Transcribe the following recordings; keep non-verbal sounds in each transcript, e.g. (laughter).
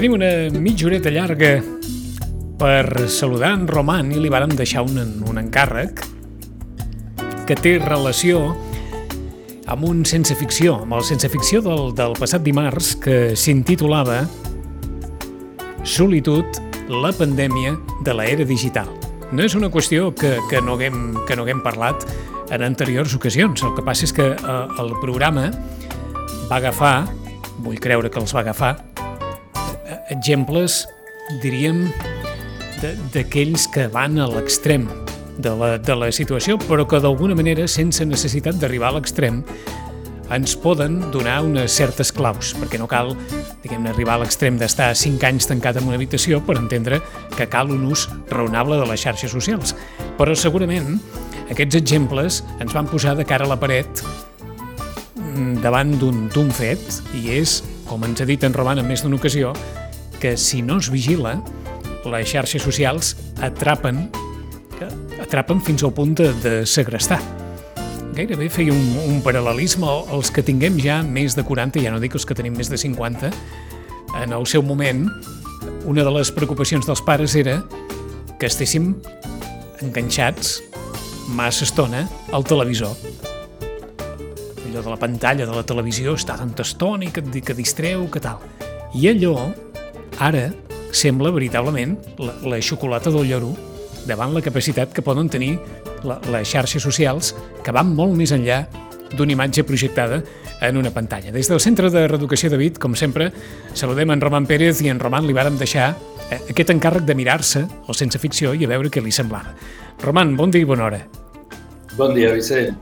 Tenim una mitja horeta llarga per saludar en Roman i li vàrem deixar un, un encàrrec que té relació amb un sense ficció, amb el sense ficció del, del passat dimarts que s'intitulava Solitud, la pandèmia de l'era digital. No és una qüestió que, que, no haguem, que no haguem parlat en anteriors ocasions. El que passa és que eh, el programa va agafar, vull creure que els va agafar, exemples, diríem, d'aquells que van a l'extrem de, la, de la situació, però que d'alguna manera, sense necessitat d'arribar a l'extrem, ens poden donar unes certes claus, perquè no cal diguem arribar a l'extrem d'estar 5 anys tancat en una habitació per entendre que cal un ús raonable de les xarxes socials. Però segurament aquests exemples ens van posar de cara a la paret mm, davant d'un fet, i és, com ens ha dit en Roman en més d'una ocasió, que si no es vigila, les xarxes socials atrapen, atrapen fins al punt de, de segrestar. Gairebé feia un, un paral·lelisme als que tinguem ja més de 40, ja no dic els que tenim més de 50, en el seu moment, una de les preocupacions dels pares era que estéssim enganxats massa estona al televisor. Allò de la pantalla de la televisió està tanta estona i que, que distreu, que tal. I allò, ara, sembla veritablement la, la xocolata del lloro davant la capacitat que poden tenir la, les xarxes socials que van molt més enllà d'una imatge projectada en una pantalla. Des del Centre de Reeducació de Vit, com sempre, saludem en Roman Pérez i en Roman li vàrem deixar eh, aquest encàrrec de mirar-se el sense ficció i a veure què li semblava. Roman, bon dia i bona hora. Bon dia, Vicent.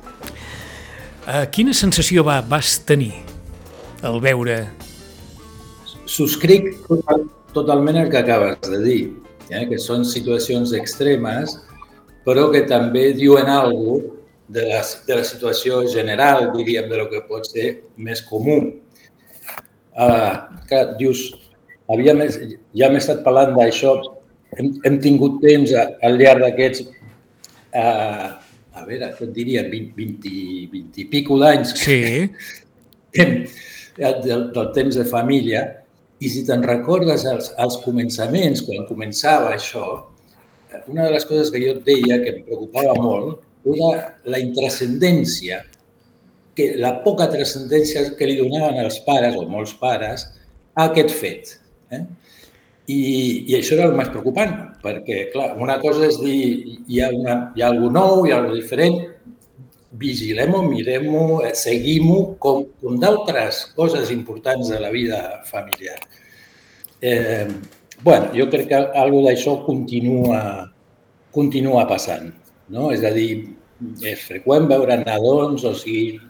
Uh, quina sensació va, vas tenir al veure... Subscric total, totalment el que acabes de dir, eh? que són situacions extremes, però que també diuen alguna cosa de la, de la situació general, diríem, de lo que pot ser més comú. Uh, que dius, havia més, ja hem estat parlant d'això, hem, hem tingut temps al llarg d'aquests uh, a veure, què et diria, 20, 20, 20 i pico d'anys sí. (laughs) del, del temps de família, i si te'n recordes als, als començaments, quan començava això, una de les coses que jo et deia que em preocupava molt era la intrascendència, que la poca transcendència que li donaven els pares, o molts pares, a aquest fet. Eh? I, I això era el més preocupant, perquè, clar, una cosa és dir hi ha, una, hi ha alguna nou, hi ha alguna diferent, vigilem-ho, mirem-ho, eh, seguim-ho, com, com d'altres coses importants de la vida familiar. Eh, bueno, jo crec que alguna d'això continua, continua passant. No? És a dir, és freqüent veure nadons, o sigui,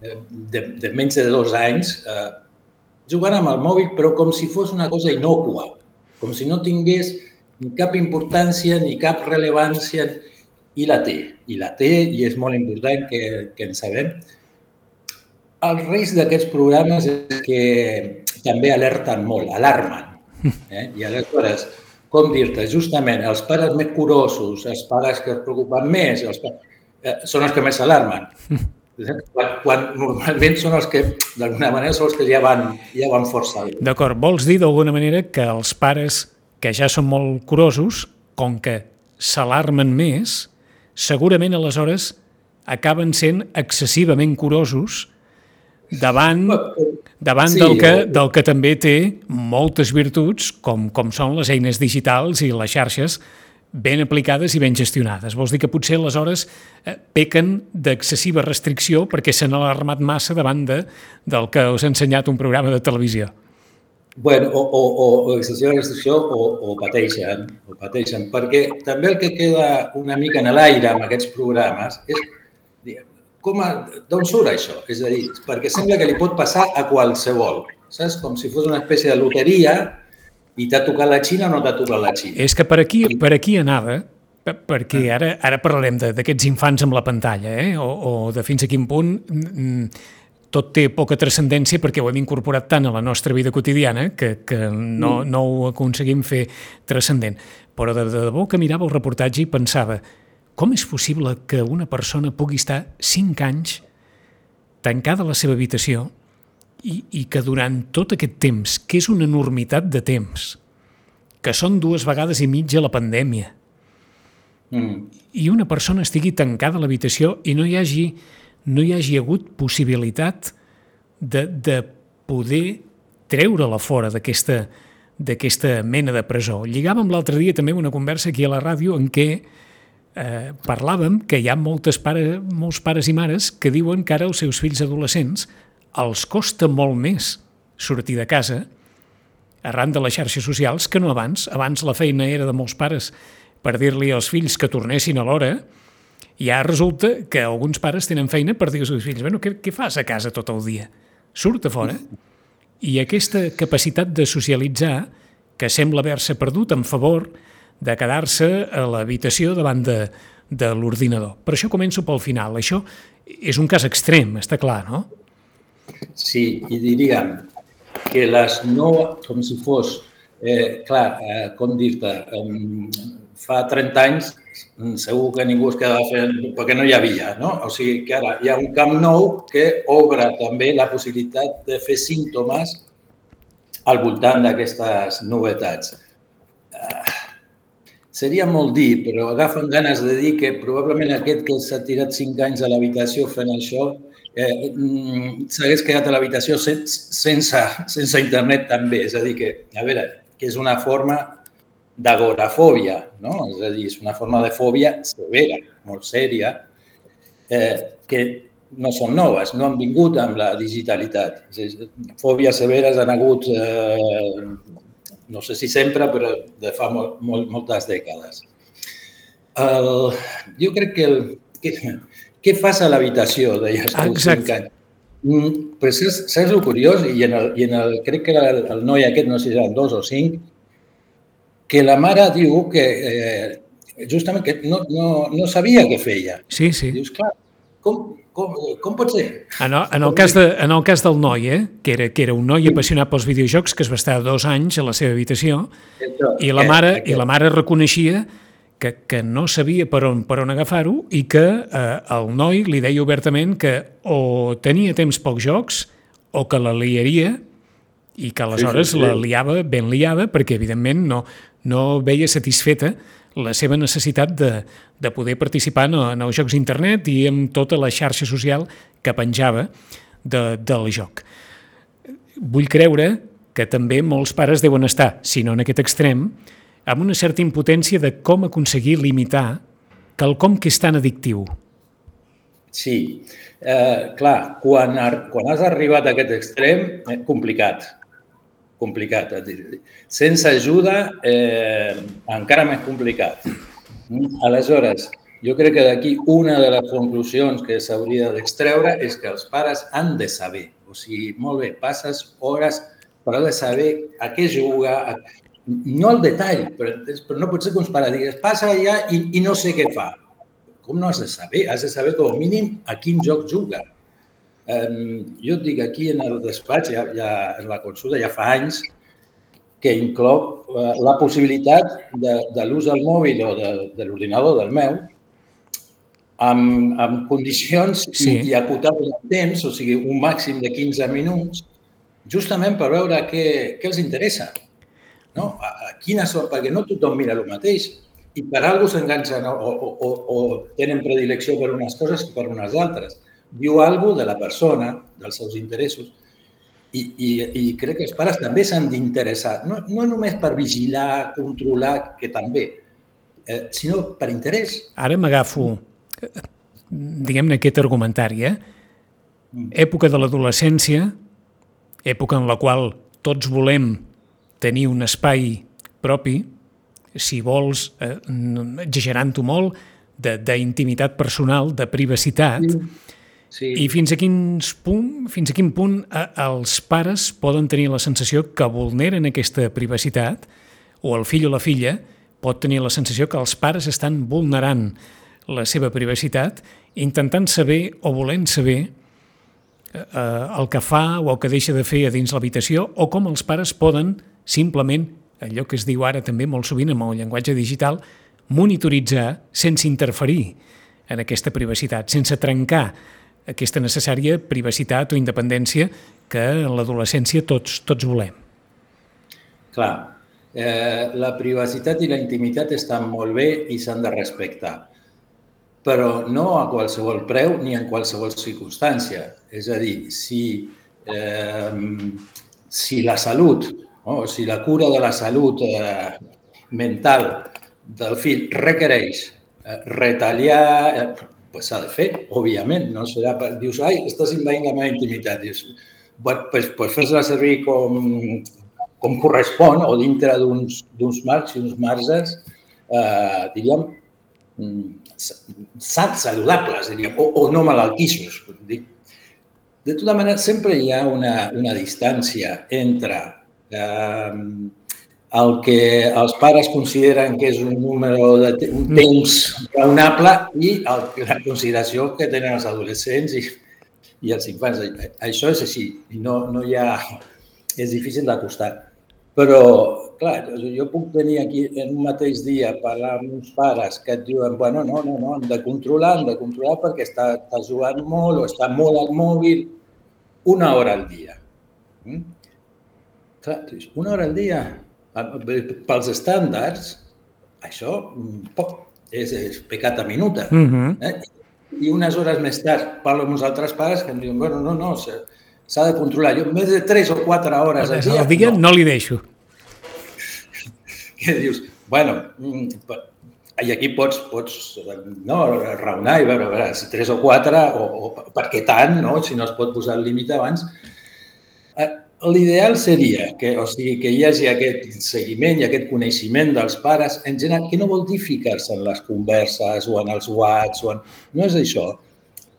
de, de menys de dos anys, eh, jugant amb el mòbil, però com si fos una cosa inocua com si no tingués ni cap importància ni cap rellevància i la té, i la té i és molt important que, que en sabem. El risc d'aquests programes és que també alerten molt, alarmen. Eh? I aleshores, com dir-te, justament els pares més curosos, els pares que es preocupen més, els pares, eh, són els que més s'alarmen. Quan, quan normalment són els que, d'alguna manera, són els que ja van, ja van força. D'acord, vols dir d'alguna manera que els pares que ja són molt curosos, com que s'alarmen més, segurament aleshores acaben sent excessivament curosos davant, davant sí, del, que, del que també té moltes virtuts, com, com són les eines digitals i les xarxes, ben aplicades i ben gestionades. Vols dir que potser aleshores eh, pequen d'excessiva restricció perquè s'han alarmat massa davant de, del que us ha ensenyat un programa de televisió? Bueno, o, o, o, o excessiva restricció o, o pateixen, o pateixen, perquè també el que queda una mica en l'aire amb aquests programes és com d'on surt això? És a dir, perquè sembla que li pot passar a qualsevol, saps? Com si fos una espècie de loteria I t'ha tocat la Xina o no t'ha tocat la Xina? És que per aquí, per aquí anava, perquè ara, ara parlarem d'aquests infants amb la pantalla, eh? o, o de fins a quin punt mm, tot té poca transcendència perquè ho hem incorporat tant a la nostra vida quotidiana que, que no, mm. no ho aconseguim fer transcendent. Però de, de debò que mirava el reportatge i pensava com és possible que una persona pugui estar 5 anys tancada a la seva habitació i, i que durant tot aquest temps, que és una enormitat de temps, que són dues vegades i mitja la pandèmia, mm. i una persona estigui tancada a l'habitació i no hi hagi, no hi hagi hagut possibilitat de, de poder treure-la fora d'aquesta mena de presó. Lligàvem l'altre dia també una conversa aquí a la ràdio en què eh, parlàvem que hi ha moltes pare, molts pares i mares que diuen que ara els seus fills adolescents els costa molt més sortir de casa arran de les xarxes socials que no abans. Abans la feina era de molts pares per dir-li als fills que tornessin a l'hora i ara resulta que alguns pares tenen feina per dir als seus fills bueno, què, què fas a casa tot el dia? Surt a fora. I aquesta capacitat de socialitzar que sembla haver-se perdut en favor de quedar-se a l'habitació davant de, de l'ordinador. Per això començo pel final. Això és un cas extrem, està clar, no? Sí, i diríem que les no, com si fos, eh, clar, eh, com dir-te, eh, fa 30 anys segur que ningú es quedava fent, perquè no hi havia, no? O sigui que ara hi ha un camp nou que obre també la possibilitat de fer símptomes al voltant d'aquestes novetats. Uh, seria molt dir, però agafen ganes de dir que probablement aquest que s'ha tirat 5 anys a l'habitació fent això eh, mm, s'hagués quedat a l'habitació sense, sense internet també. És a dir, que, a veure, que és una forma d'agorafòbia, no? És a dir, és una forma de fòbia severa, molt sèria, eh, que no són noves, no han vingut amb la digitalitat. Fòbies severes han hagut, eh, no sé si sempre, però de fa molt, molt, moltes dècades. El, jo crec que, el, que què fas a l'habitació, deies tu, Exacte. Mm, però saps, saps el curiós? I en el, i en el, crec que el, el noi aquest, no sé si eren dos o cinc, que la mare diu que eh, justament que no, no, no sabia què feia. Sí, sí. Dius, clar, com, com, com pot ser? En el, en, el cas de, en el cas del noi, eh, que, era, que era un noi apassionat pels videojocs que es va estar dos anys a la seva habitació i la mare, i la mare reconeixia que, que no sabia per on, per on agafar-ho i que eh, el noi li deia obertament que o tenia temps pocs jocs o que la liaria i que aleshores sí, sí, sí. la liava ben liada perquè, evidentment, no, no veia satisfeta la seva necessitat de, de poder participar en, en els jocs d'internet i en tota la xarxa social que penjava de, del joc. Vull creure que també molts pares deuen estar, si no en aquest extrem, amb una certa impotència de com aconseguir limitar quelcom que és tan addictiu. Sí, eh, clar, quan, quan has arribat a aquest extrem, eh, complicat, complicat. Sense ajuda, eh, encara més complicat. Aleshores, jo crec que d'aquí una de les conclusions que s'hauria d'extreure és que els pares han de saber. O sigui, molt bé, passes hores, però de saber a què juga, a no el detall, però, però no pot ser que uns pares digues passa allà i, i no sé què fa. Com no has de saber? Has de saber com a mínim a quin joc juga. Jo et dic, aquí en el despatx, ja, ja en la consulta, ja fa anys que inclou uh, la possibilitat de, de l'ús del mòbil o de, de l'ordinador del meu amb, amb condicions sí. i, i acotat el temps, o sigui, un màxim de 15 minuts, justament per veure què, què els interessa. No? A, a quina sort, perquè no tothom mira el mateix i per alguna s'enganxen o, o, o, o tenen predilecció per unes coses que per unes altres. Diu alguna de la persona, dels seus interessos, i, i, i crec que els pares també s'han d'interessar, no, no només per vigilar, controlar, que també, eh, sinó per interès. Ara m'agafo, diguem-ne, aquest argumentari, eh? Mm. Època de l'adolescència, època en la qual tots volem tenir un espai propi, si vols, eh, exagerant-ho molt, d'intimitat personal, de privacitat, mm. Sí. I fins a, quins punt, fins a quin punt eh, els pares poden tenir la sensació que vulneren aquesta privacitat o el fill o la filla pot tenir la sensació que els pares estan vulnerant la seva privacitat intentant saber o volent saber eh, el que fa o el que deixa de fer a dins l'habitació o com els pares poden simplement, allò que es diu ara també molt sovint amb el llenguatge digital, monitoritzar sense interferir en aquesta privacitat, sense trencar aquesta necessària privacitat o independència que en l'adolescència tots, tots volem. Clar, eh, la privacitat i la intimitat estan molt bé i s'han de respectar, però no a qualsevol preu ni en qualsevol circumstància. És a dir, si, eh, si la salut, no? si la cura de la salut eh, mental del fill requereix eh, retallar, eh, pues s'ha de fer, òbviament, no serà per... Dius, ai, estàs invaint la meva intimitat. Dius, pues, pues fes-la servir com, com correspon o dintre d'uns marcs i uns marges, eh, diríem, mm, sants, saludables, diríem, o, o no malaltissos. De tota manera, sempre hi ha una, una distància entre eh, el que els pares consideren que és un número de un mm. temps raonable i el, la consideració que tenen els adolescents i, i els infants. Això és així, no, no hi ha... És difícil d'acostar. Però, clar, jo puc venir aquí en un mateix dia parlar amb uns pares que et diuen bueno, no, no, no, hem de controlar, hem de controlar perquè està, està jugant molt o està molt al mòbil una hora al dia. Mm? Clar, una hora al dia, pels estàndards, això poc, és, és pecat a minuta. Uh mhm. -huh. eh? I unes hores més tard parlo amb uns altres pares que em diuen, bueno, no, no, s'ha de controlar. Jo més de 3 o 4 hores al dia... Dia no. no li deixo. (laughs) Què dius? Bueno, mm, i aquí pots, pots no, raonar i veure, a veure, si 3 o 4 o, o per què tant, no? si no es pot posar el límit abans. Eh, L'ideal seria que, o sigui, que hi hagi aquest seguiment i aquest coneixement dels pares, en general, que no vol dir ficar-se en les converses o en els whats, o en... no és això,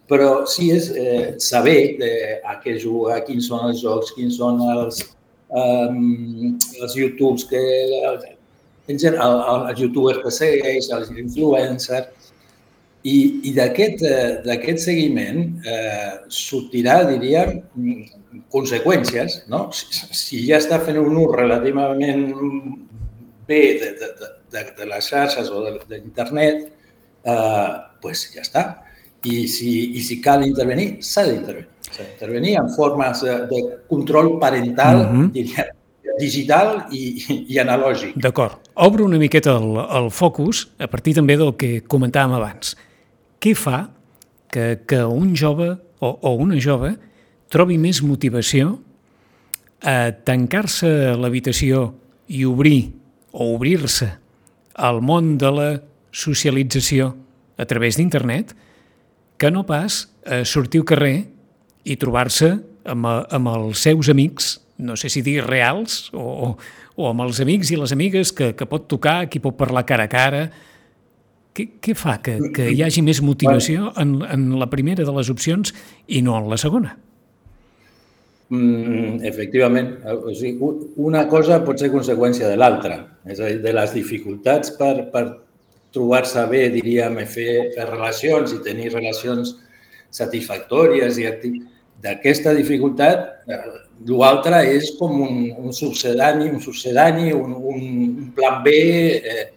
però sí és eh, saber eh, a què juga, quins són els jocs, quins són els, um, els YouTubes que... En general, els youtubers que segueix, els influencers, i, i d'aquest eh, seguiment eh, sortirà, diríem, conseqüències. No? Si, si ja està fent un ús relativament bé de, de, de, de les xarxes o d'internet, eh, pues ja està. I si, i si cal intervenir, s'ha d'intervenir. S'ha d'intervenir en formes de, de control parental, mm -hmm. diríem, digital i, i analògic. D'acord. Obro una miqueta el, el focus a partir també del que comentàvem abans què fa que, que un jove o, o una jove trobi més motivació a tancar-se a l'habitació i obrir o obrir-se al món de la socialització a través d'internet que no pas a sortir al carrer i trobar-se amb, amb els seus amics, no sé si dir reals, o, o, amb els amics i les amigues que, que pot tocar, qui pot parlar cara a cara, què, què fa que, que hi hagi més motivació en, en la primera de les opcions i no en la segona? Mm, efectivament. O sigui, una cosa pot ser conseqüència de l'altra. És a dir, de les dificultats per, per trobar-se bé, diríem, fer, fer relacions i tenir relacions satisfactòries i d'aquesta dificultat, eh, l'altre és com un, un succedani, un succedani, un, un plan B, eh,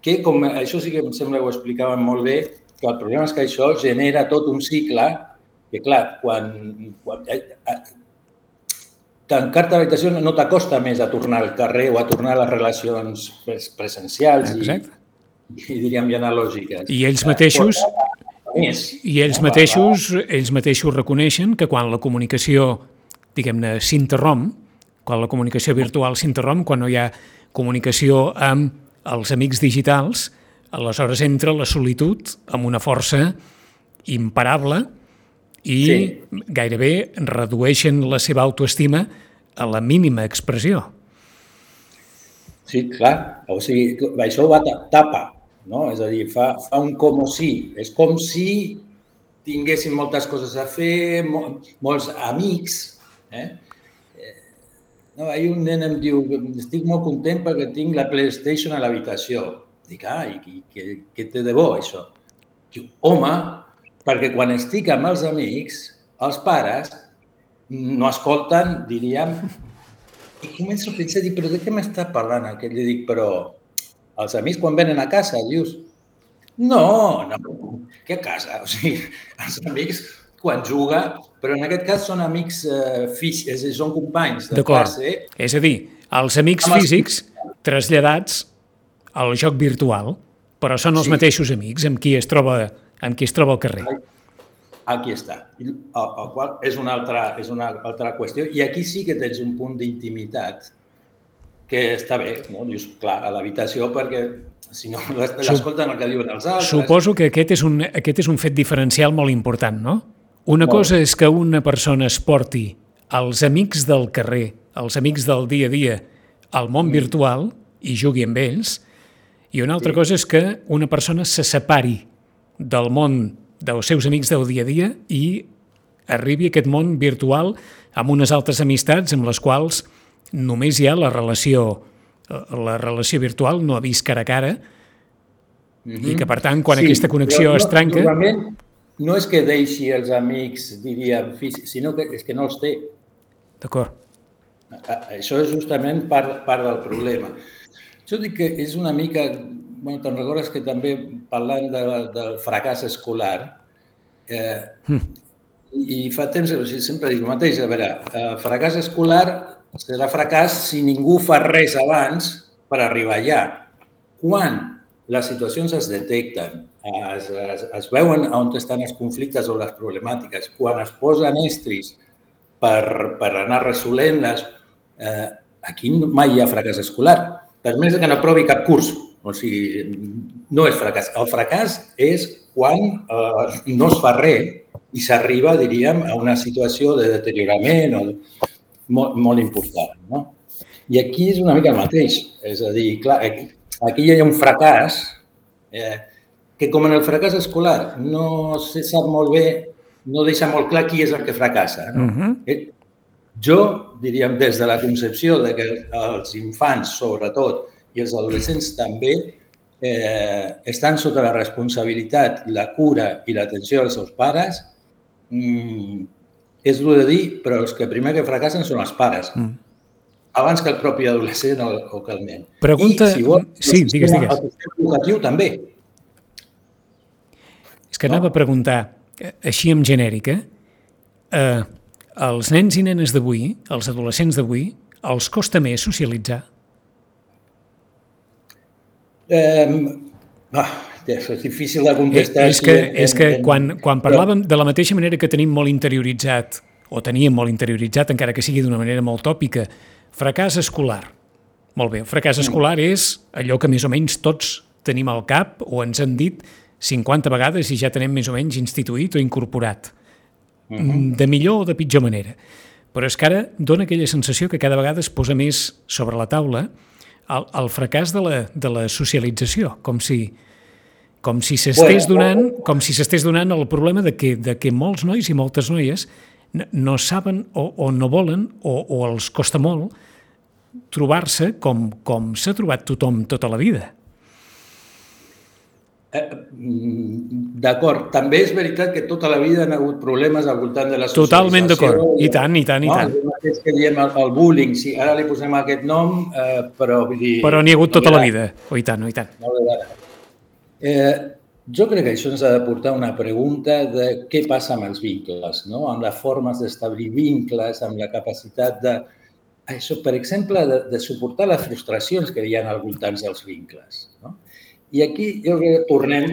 que com, això sí que em sembla que ho explicaven molt bé, que el problema és que això genera tot un cicle que, clar, quan, quan eh, eh, tancar-te l'habitació no t'acosta més a tornar al carrer o a tornar a les relacions presencials i, i, diríem, i analògiques. I ells mateixos... I ells mateixos, ells mateixos reconeixen que quan la comunicació, diguem-ne, s'interromp, quan la comunicació virtual s'interromp, quan no hi ha comunicació amb els amics digitals, aleshores entra la solitud amb una força imparable i sí. gairebé redueixen la seva autoestima a la mínima expressió. Sí, clar. O sigui, això va tapa, no? És a dir, fa, fa un com o si. És com si tinguéssim moltes coses a fer, molts amics. Eh? No, ahir un nen em diu, estic molt content perquè tinc la PlayStation a l'habitació. Dic, ah, i què, què té de bo això? Diu, home, perquè quan estic amb els amics, els pares no escolten, diríem, i començo a pensar, dic, però de què m'està parlant aquest? Li dic, però els amics quan venen a casa, dius, no, no, què a casa? O sigui, els amics quan juga, però en aquest cas són amics eh, físics, és dir, són companys de classe. És a dir, els amics físics traslladats al joc virtual, però són els sí. mateixos amics amb qui es troba, amb qui es troba al carrer. Aquí està. El, el qual és una, altra, és una altra qüestió. I aquí sí que tens un punt d'intimitat que està bé, no? Dius, clar, a l'habitació perquè si no l'escolten el que diuen els altres... Suposo que aquest és, un, aquest és un fet diferencial molt important, no? Una molt. cosa és que una persona es porti els amics del carrer, els amics del dia a dia, al món mm. virtual i jugui amb ells, i una altra sí. cosa és que una persona se separi del món dels seus amics del dia a dia i arribi a aquest món virtual amb unes altres amistats amb les quals només hi ha la relació, la relació virtual, no ha vist cara a cara, mm -hmm. i que, per tant, quan sí, aquesta connexió no, es trenca... Normalment no és que deixi els amics, diríem, sinó que és que no els té. D'acord. Això és justament part, part del problema. Jo dic que és una mica bueno, te'n recordes que també parlant de, del fracàs escolar, eh, mm. i fa temps, sigui, sempre dic el mateix, a veure, el fracàs escolar serà fracàs si ningú fa res abans per arribar allà. Quan les situacions es detecten, es, es, es veuen on estan els conflictes o les problemàtiques, quan es posen estris per, per anar resolent-les, eh, aquí mai hi ha fracàs escolar. Per més que no aprovi cap curs, o sigui, no és fracàs. El fracàs és quan eh, no es fa res i s'arriba, diríem, a una situació de deteriorament o molt, molt important. No? I aquí és una mica el mateix. És a dir, clar, aquí, aquí hi ha un fracàs eh, que, com en el fracàs escolar, no se sap molt bé, no deixa molt clar qui és el que fracassa. No? Uh -huh. eh, jo, diríem, des de la concepció de que els infants, sobretot, i els adolescents també eh, estan sota la responsabilitat, la cura i l'atenció dels seus pares, mm, és dur de dir, però els que primer que fracassen són els pares. Mm. Abans que el propi adolescent o, o que el nen. Pregunta... I, si vol, sí, digues, digues. El sistema educatiu també. És que anava a preguntar, eh, així en genèrica, eh, als nens i nenes d'avui, als adolescents d'avui, els costa més socialitzar? Eh, ah, és difícil de contestar. És, és que, en, és que en, quan, quan parlàvem de la mateixa manera que tenim molt interioritzat, o teníem molt interioritzat, encara que sigui d'una manera molt tòpica, fracàs escolar. Molt bé, fracàs escolar és allò que més o menys tots tenim al cap o ens han dit 50 vegades i ja tenem més o menys instituït o incorporat. -hmm. De millor o de pitjor manera. Però és que ara dona aquella sensació que cada vegada es posa més sobre la taula el, el fracàs de la, de la socialització, com si com si s'estés bueno, donant, com si s'estés donant el problema de que, de que molts nois i moltes noies no, no saben o, o no volen o, o els costa molt trobar-se com, com s'ha trobat tothom tota la vida. Eh, mm, d'acord. També és veritat que tota la vida han hagut problemes al voltant de la socialització. Totalment d'acord. I tant, i tant, i tant. No? És que diem el, el bullying, sí, ara li posem aquest nom, eh, però vull dir... Però n'hi ha hagut tota la vida. O i tant, o i tant. No eh, jo crec que això ens ha de portar una pregunta de què passa amb els vincles, no? amb les formes d'establir vincles, amb la capacitat de, això, per exemple, de, de suportar les frustracions que hi ha al voltant dels vincles. No? I aquí jo crec que tornem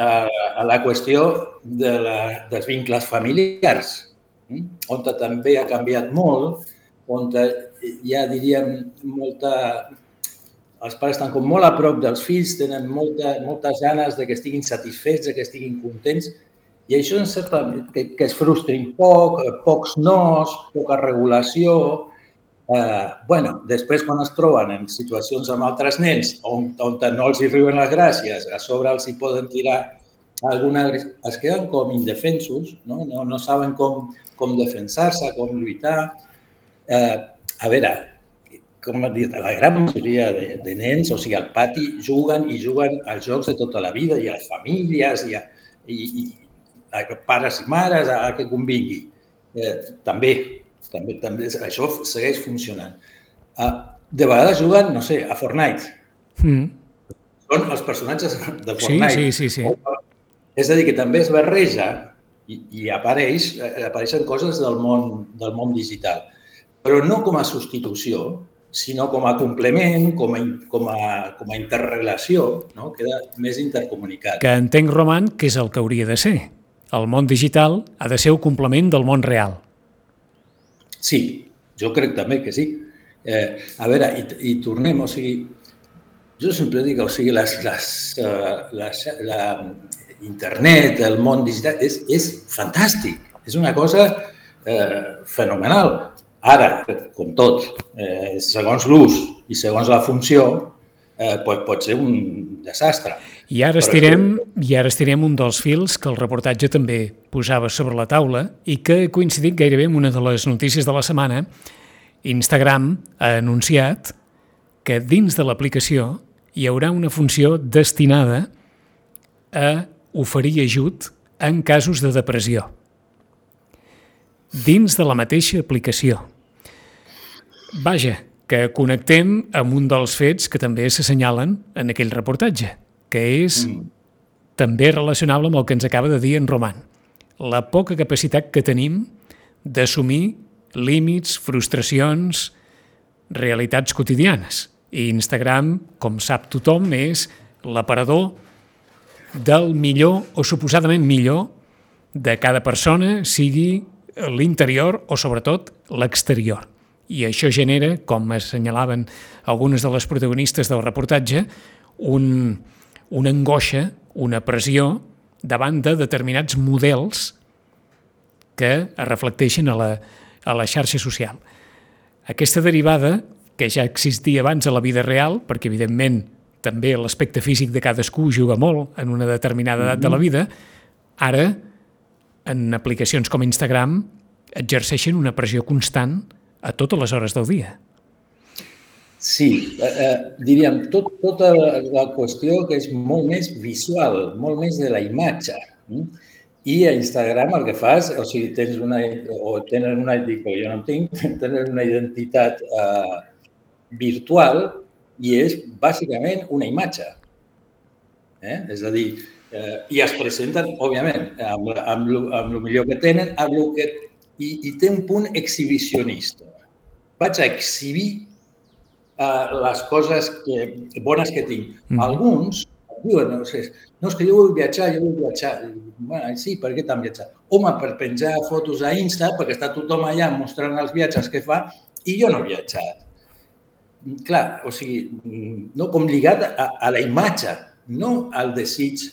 a, a la qüestió de la, dels vincles familiars, hm? on també ha canviat molt, on ja diríem molta... Els pares estan com molt a prop dels fills, tenen molta, moltes ganes de que estiguin satisfets, de que estiguin contents, i això en certa, que, que es frustrin poc, pocs nos, poca regulació, Eh, bueno, després, quan es troben en situacions amb altres nens on, on no els hi riuen les gràcies, a sobre els hi poden tirar algunes es queden com indefensos, no, no, no saben com, com defensar-se, com lluitar. Eh, a veure, com he dit, la gran majoria de, de nens, o sigui, al pati, juguen i juguen als jocs de tota la vida i a les famílies i a, i, i a pares i mares, a, a que convingui. Eh, també, també, també, això segueix funcionant. Eh, de vegades juguen, no sé, a Fortnite. Mm. Són els personatges de Fortnite. Sí, sí, sí. sí. És a dir, que també es barreja i, i apareix, eh, apareixen coses del món, del món digital, però no com a substitució, sinó com a complement, com a, com a, com a interrelació, no? queda més intercomunicat. Que entenc, Roman, que és el que hauria de ser. El món digital ha de ser un complement del món real. Sí, jo crec també que sí. Eh, a veure, i, i tornem, o sigui, jo sempre dic, o sigui, les, les, uh, les, la, internet, el món digital, és, és fantàstic. És una cosa eh, fenomenal. Ara, com tot, eh, segons l'ús i segons la funció, eh, pot, pot ser un desastre. I ara, estirem, I ara estirem un dels fils que el reportatge també posava sobre la taula i que ha coincidit gairebé amb una de les notícies de la setmana. Instagram ha anunciat que dins de l'aplicació hi haurà una funció destinada a oferir ajut en casos de depressió. Dins de la mateixa aplicació. Vaja, que connectem amb un dels fets que també s'assenyalen en aquell reportatge, que és mm. també relacionable amb el que ens acaba de dir en Roman. La poca capacitat que tenim d'assumir límits, frustracions, realitats quotidianes. I Instagram, com sap tothom, és l'aparador del millor o suposadament millor de cada persona, sigui l'interior o sobretot l'exterior. I això genera, com assenyalaven algunes de les protagonistes del reportatge, un, una angoixa, una pressió davant de determinats models que es reflecteixen a la, a la xarxa social. Aquesta derivada, que ja existia abans a la vida real, perquè evidentment també l'aspecte físic de cadascú juga molt en una determinada edat de la mm-hmm. vida, ara, en aplicacions com Instagram, exerceixen una pressió constant a totes les hores del dia. Sí, eh, eh, diríem, tot, tota la, qüestió que és molt més visual, molt més de la imatge. I a Instagram el que fas, o sigui, tens una, o tenen una, dic, jo no tinc, (laughs) tenen una identitat eh, virtual i és bàsicament una imatge. Eh? És a dir, eh, i es presenten, òbviament, amb, amb, amb el millor que tenen, amb el que, i, i té un punt exhibicionista. Vaig a exhibir eh, les coses que, bones que tinc. Mm. Alguns diuen, no, sé, no, és que jo vull viatjar, jo vull viatjar. Bueno, sí, per què t'han viatjat? Home, per penjar fotos a Insta, perquè està tothom allà mostrant els viatges que fa i jo no he viatjat clar, o sigui, no, com lligat a, a la imatge, no al desig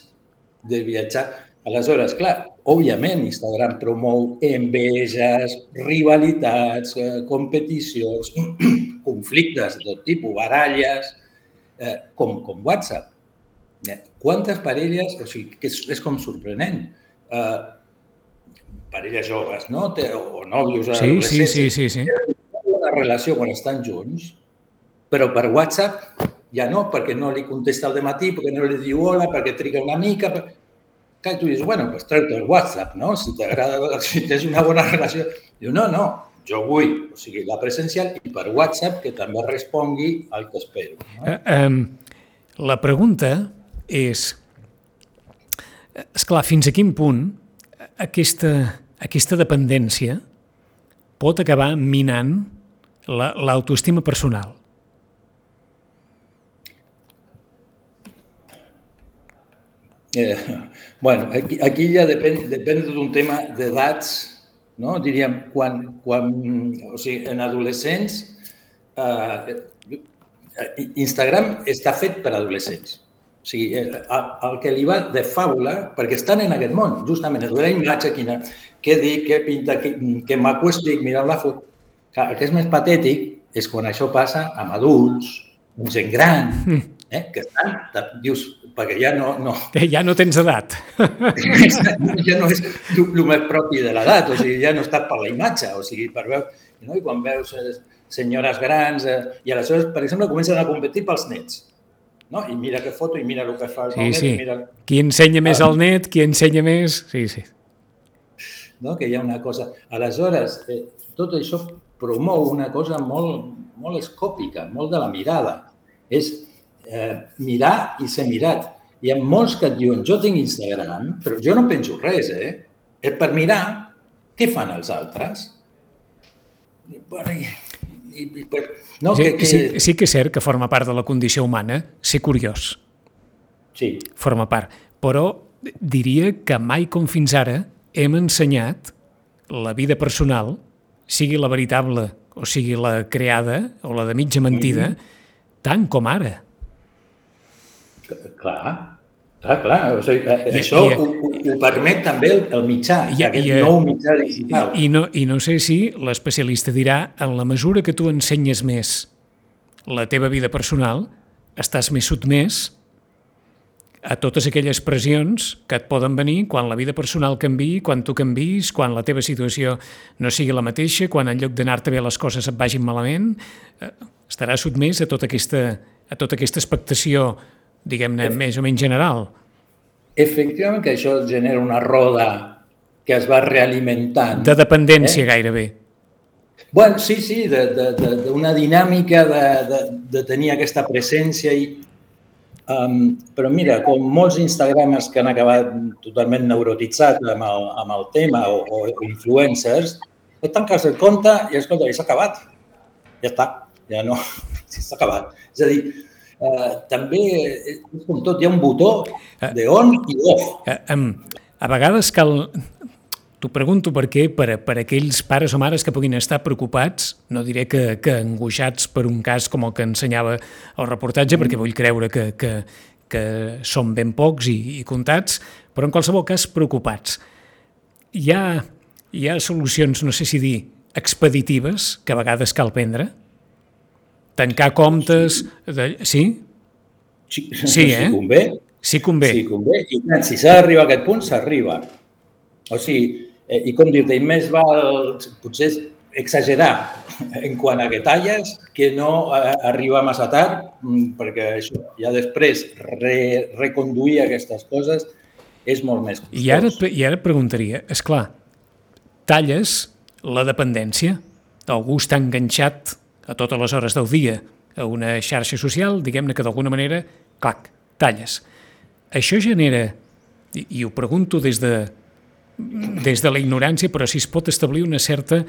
de viatjar. Aleshores, clar, òbviament Instagram promou enveges, rivalitats, eh, competicions, (clears throat) conflictes de tot tipus, baralles, eh, com, com WhatsApp. Eh, quantes parelles, o sigui, que és, és com sorprenent, eh, parelles joves, no? o nòvios, sí, sí, sí, sí, sí. una relació quan estan junts, però per WhatsApp ja no, perquè no li contesta al matí, perquè no li diu hola, perquè triga una mica. Per... Clar, tu dius, bueno, pues treu el WhatsApp, no? Si t'agrada, (laughs) si tens una bona relació. Diu, no, no, jo vull, o sigui, la presencial i per WhatsApp que també respongui al que espero. No? Eh, eh, la pregunta és, és clar, fins a quin punt aquesta, aquesta dependència pot acabar minant l'autoestima la, personal. Eh, bueno, aquí, aquí ja depèn, depèn d'un tema d'edats, no? diríem, quan, quan, o sigui, en adolescents, eh, Instagram està fet per adolescents. O sigui, el, el que li va de fàbula, perquè estan en aquest món, justament, és la imatge, quina, què dic, què pinta, què, què maco estic mirant la foto. Clar, el que és més patètic és quan això passa amb adults, amb gent gran, mm. Eh? que estan, dius, perquè ja no... no ja no tens edat. ja no és el més propi de l'edat, o sigui, ja no estàs per la imatge, o sigui, per veure... No? I quan veus eh, senyores grans, eh, i aleshores, per exemple, comencen a competir pels nets. No? I mira que foto i mira el que fa el sí, net. Sí. Mira... Qui ensenya més al net, qui ensenya més... Sí, sí. No? Que hi ha una cosa... Aleshores, eh, tot això promou una cosa molt, molt escòpica, molt de la mirada. És eh, mirar i ser mirat. Hi ha molts que et diuen, jo tinc Instagram, però jo no penso res, eh? És per mirar què fan els altres. I, bueno, i, i, i, no, sí, que, que... Sí, sí que és cert que forma part de la condició humana ser curiós. Sí. Forma part. Però diria que mai com fins ara hem ensenyat la vida personal, sigui la veritable o sigui la creada o la de mitja mentida, mm -hmm. tant com ara. Clar, clar, clar. O sigui, I, això i, ho, ho, permet també el, el mitjà, i, aquest i, nou mitjà digital. I, i, no, I no sé si l'especialista dirà, en la mesura que tu ensenyes més la teva vida personal, estàs més sotmès a totes aquelles pressions que et poden venir quan la vida personal canvi, quan tu canvis, quan la teva situació no sigui la mateixa, quan en lloc d'anar-te bé les coses et vagin malament, eh, estaràs sotmès a tota aquesta, a tota aquesta expectació diguem-ne, més o menys general. Efectivament que això genera una roda que es va realimentant. De dependència, eh? gairebé. Bueno, sí, sí, d'una dinàmica de, de, de tenir aquesta presència i, Um, però mira, com molts Instagramers que han acabat totalment neurotitzats amb el, amb el tema o, o influencers, et tanques el compte i escolta, ja s'ha acabat. Ja està, ja no, (laughs) s'ha acabat. És a dir, eh, també és com tot, hi ha un botó de on i off. Eh, a vegades cal... T'ho pregunto perquè per, per aquells pares o mares que puguin estar preocupats, no diré que, que angoixats per un cas com el que ensenyava el reportatge, mm. perquè vull creure que, que, que són ben pocs i, i comptats, però en qualsevol cas preocupats. Hi ha, hi ha solucions, no sé si dir, expeditives que a vegades cal prendre? Tancar comptes... De... Sí? Sí, sí (laughs) eh? Si convé. Sí convé. Sí convé. I si s'ha d'arribar a aquest punt, s'arriba. O sigui, eh, i com dir-te, més val potser exagerar en quant a detalles que no eh, arribar massa tard, mm, perquè això, ja després re, reconduir aquestes coses és molt més costós. I ara, I ara et preguntaria, és clar, talles la dependència, algú està enganxat a totes les hores del dia a una xarxa social, diguem-ne que d'alguna manera, clac, talles. Això genera, i, i ho pregunto des de, des de la ignorància, però si es pot establir una certa,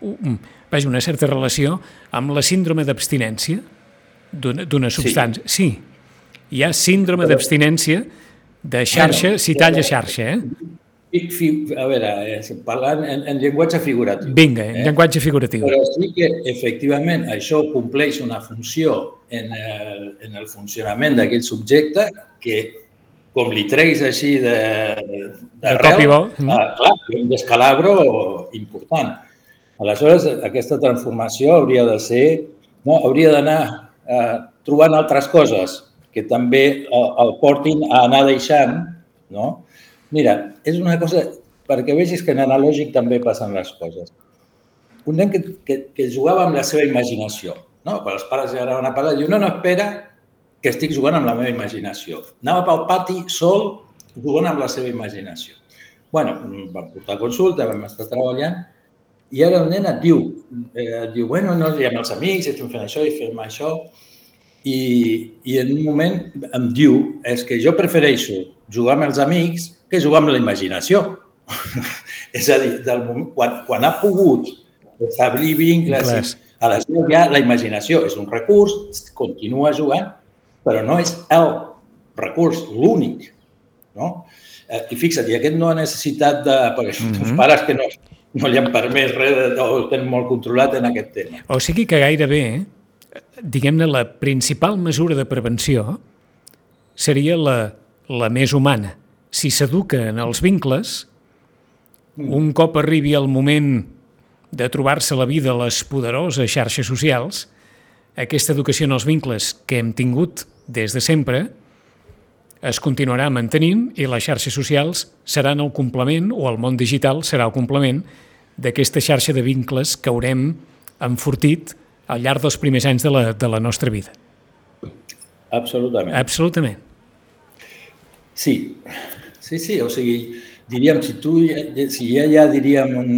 vaja, una certa relació amb la síndrome d'abstinència d'una substància. Sí. sí, hi ha síndrome d'abstinència de xarxa, si talla xarxa, eh? A veure, eh, parlant en, en llenguatge figuratiu. Vinga, en eh? llenguatge figuratiu. Però sí que, efectivament, això compleix una funció en el, en el funcionament d'aquell subjecte que, com li treguis així de, de cop i vol. Mm. Ah, clar, un descalabro important. Aleshores, aquesta transformació hauria de ser, no, hauria d'anar eh, trobant altres coses que també el, el portin a anar deixant, no? Mira, és una cosa, perquè vegis que en analògic també passen les coses. Un nen que, que, que jugava amb la seva imaginació, no? Quan els pares ja anaven a parlar, diu, no, no, espera, que estic jugant amb la meva imaginació. Anava pel pati sol, jugant amb la seva imaginació. bueno, vam portar consulta, vam estar treballant, i ara el nen et diu, eh, et diu, bueno, no, hi ha els amics, estem fent això i fem això, i, i en un moment em diu, és que jo prefereixo jugar amb els amics que jugar amb la imaginació. (laughs) és a dir, del moment, quan, quan ha pogut establir vincles, Clar. aleshores ja la imaginació és un recurs, continua jugant, però no és el recurs, l'únic. No? Eh, I fixa't, i aquest no ha necessitat de... Perquè mm -hmm. els pares que no, no li han permès res, o el tenen molt controlat en aquest tema. O sigui que gairebé, diguem-ne, la principal mesura de prevenció seria la, la més humana, si s'educa en els vincles, un cop arribi el moment de trobar-se la vida a les poderoses xarxes socials, aquesta educació en els vincles que hem tingut des de sempre, es continuarà mantenint i les xarxes socials seran el complement, o el món digital serà el complement, d'aquesta xarxa de vincles que haurem enfortit al llarg dels primers anys de la, de la nostra vida. Absolutament. Absolutament. Sí, sí, sí, o sigui, diríem, si tu, si ja, ja diríem un,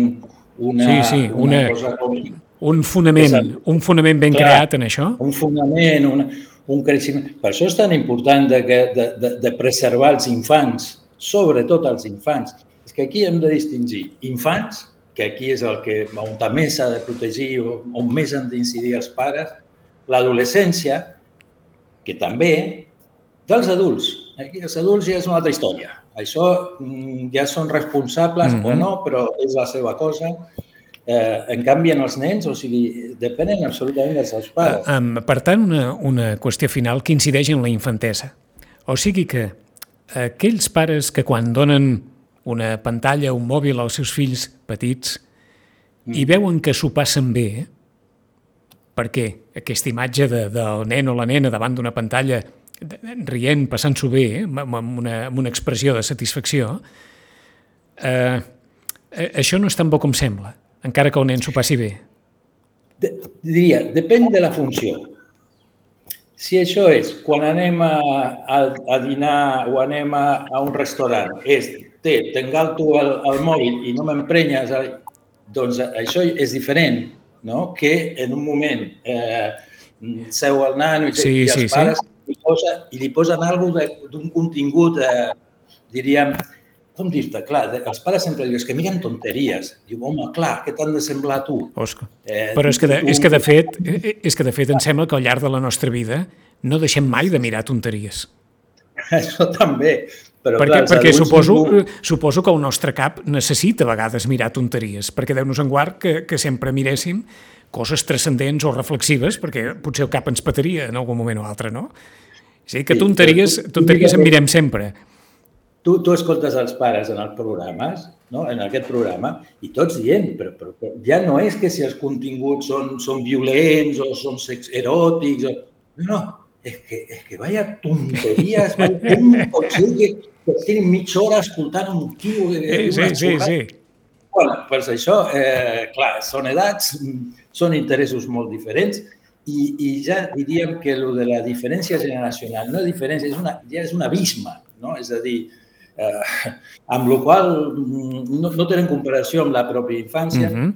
una, sí, sí, una, una cosa com... Un fonament, el, un fonament ben clar, creat en això. Un fonament, una, un creixement. Per això és tan important de, de, de, de preservar els infants, sobretot els infants. És que aquí hem de distingir infants, que aquí és el que on més s'ha de protegir, on més han d'incidir els pares, l'adolescència, que també, dels adults. Aquí els adults ja és una altra història. Això mm, ja són responsables mm -hmm. o mhm. no, però és la seva cosa Eh, en canvi, en els nens, o sigui, depenen absolutament dels seus pares. Um, per tant, una, una qüestió final que incideix en la infantesa. O sigui que aquells pares que quan donen una pantalla, un mòbil als seus fills petits mm. i veuen que s'ho passen bé, perquè aquesta imatge de, del nen o la nena davant d'una pantalla rient, passant-s'ho bé, eh, amb, una, amb una expressió de satisfacció, eh, això no és tan bo com sembla encara que el nen s'ho passi bé? De, diria, depèn de la funció. Si això és quan anem a, a, a dinar o anem a, a un restaurant, és, té, t'engalto el, el mòbil i no m'emprenyes, doncs això és diferent no? que en un moment eh, seu el nano i, sí, i els sí, pares sí. Li posa, i li posen alguna d'un contingut, eh, diríem, com dir-te, clar, els pares sempre diuen que miren tonteries. Diu, home, clar, què t'han de semblar a tu? Oscar. Eh, Però és que, de, tu... és, que de fet, eh, és que de fet em sembla que al llarg de la nostra vida no deixem mai de mirar tonteries. (laughs) Això també. Però, perquè, clar, perquè suposo, ningú... Eh, suposo que el nostre cap necessita a vegades mirar tonteries, perquè deu-nos en guard que, que sempre miréssim coses transcendents o reflexives, perquè potser el cap ens petaria en algun moment o altre, no? És a dir, que tonteries, tonteries en mirem sempre, tu, tu escoltes els pares en els programes, no? en aquest programa, i tots dient, però, però, però ja no és que si els continguts són, són violents o són sex eròtics, o... no, no, és que, és que vaya tonteries, com pot ser que, que estiguin mitja hora escoltant un tio que... Sí, sí, sí, sí. Bueno, per això, eh, clar, són edats, són interessos molt diferents i, i ja diríem que el de la diferència generacional no és diferència, és una, ja és un abisme, no? És a dir, Eh, amb la qual mm, no, no tenen comparació amb la pròpia infància. Mm -hmm.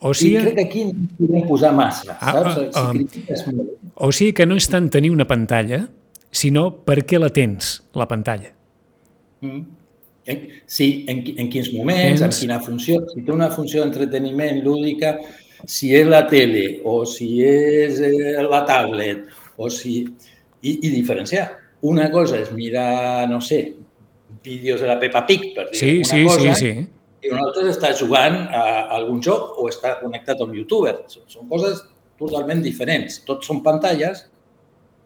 O sigui... I crec que aquí no podem posar massa, ah, saps? Ah, si uh, o sigui que no és tant tenir una pantalla, sinó per què la tens, la pantalla. Mm. Sí, en, en quins moments, en quina funció. Si té una funció d'entreteniment lúdica, si és la tele o si és eh, la tablet o si... I, i diferenciar una cosa és mirar, no sé, vídeos de la Peppa Pig, per dir sí, una sí, cosa, sí, sí. I una altra està jugant a algun joc o està connectat a un youtuber. Són coses totalment diferents. Tots són pantalles,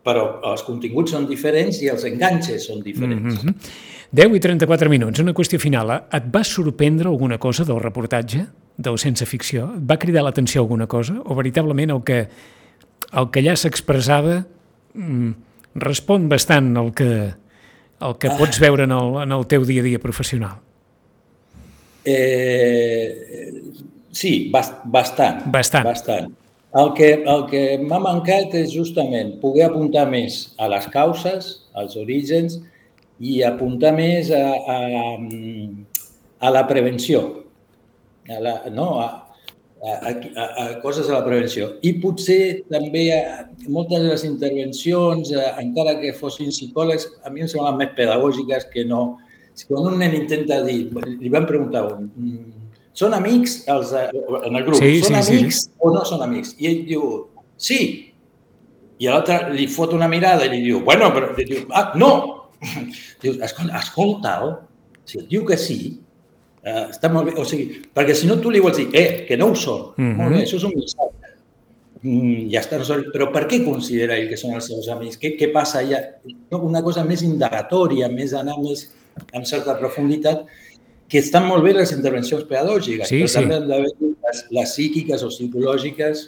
però els continguts són diferents i els enganxes són diferents. Mm -hmm. 10 i 34 minuts. Una qüestió final. Et va sorprendre alguna cosa del reportatge, del Sense Ficció? Et va cridar l'atenció alguna cosa? O veritablement el que, el que allà s'expressava... Mm, respon bastant al que, el que pots veure en el, en el teu dia a dia professional. Eh, sí, bastant. Bastant. bastant. El que, el que m'ha mancat és justament poder apuntar més a les causes, als orígens, i apuntar més a, a, a la prevenció, a la, no? a, a, a, a coses de la prevenció. I potser també a, moltes de les intervencions, a, encara que fossin psicòlegs, a mi em semblen més pedagògiques que no. Quan un nen intenta dir, li van preguntar un, mm, són amics els, en el grup, sí, són sí, amics sí. o no són amics? I ell diu, sí. I l'altre li fot una mirada i li diu, bueno, però li diu, ah, no. (laughs) Dius, escolta, escolta'l, si et diu que sí, Uh, està molt bé. O sigui, perquè si no tu li vols dir, eh, que no ho són. Mm -hmm. Molt bé, això és un missatge. Mm, ja està, però per què considera ell que són els seus amics? Què, què passa allà? Una cosa més indagatòria, més anar més amb certa profunditat, que estan molt bé les intervencions pedagògiques, sí, però sí. també han d'haver les, les psíquiques o psicològiques.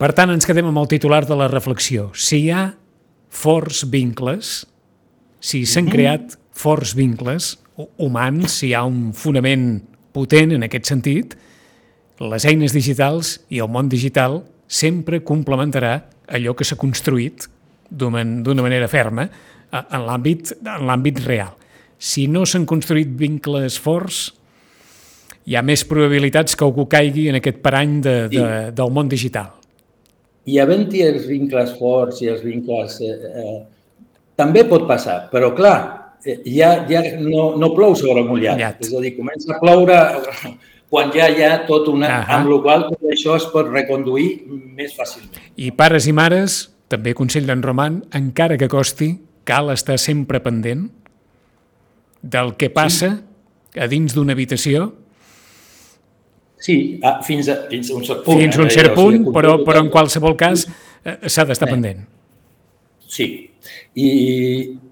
Per tant, ens quedem amb el titular de la reflexió. Si hi ha forts vincles, si s'han mm -hmm. creat forts vincles humans, si hi ha un fonament potent en aquest sentit, les eines digitals i el món digital sempre complementarà allò que s'ha construït d'una manera ferma en l'àmbit real. Si no s'han construït vincles forts, hi ha més probabilitats que algú caigui en aquest parany de, de, sí. del món digital. I havent-hi els vincles forts i els vincles... Eh, eh, també pot passar, però clar, eh, ja, ja no, no plou sobre mullat. mullat. És a dir, comença a ploure quan ja hi ha tot una... Uh -huh. Amb la qual tot això es pot reconduir més fàcilment. I pares i mares, també consell d'en Roman, encara que costi, cal estar sempre pendent del que passa sí. a dins d'una habitació Sí, ah, fins, a, fins a un cert punt. Fins a un eh, cert punt, o però, però en qualsevol cas eh, s'ha d'estar eh. pendent. Sí, i,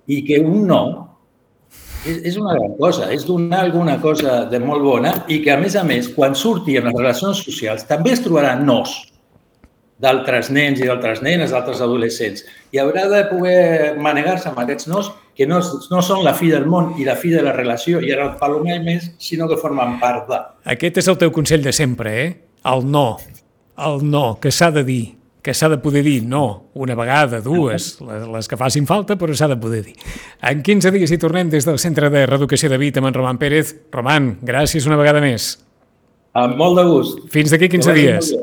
i que un no és, és una gran cosa, és donar alguna cosa de molt bona i que, a més a més, quan surti en les relacions socials, també es trobarà nos d'altres nens i d'altres nenes, d'altres adolescents. I haurà de poder manegar-se amb aquests nos que no, no són la fi del món i la fi de la relació i ara el mai més, sinó que formen part de. Aquest és el teu consell de sempre, eh? El no. El no, que s'ha de dir que s'ha de poder dir no una vegada, dues, les, les que facin falta, però s'ha de poder dir. En 15 dies hi tornem des del Centre de Reeducació de Vit amb en Roman Pérez. Roman, gràcies una vegada més. Amb molt de gust. Fins d'aquí 15 dies.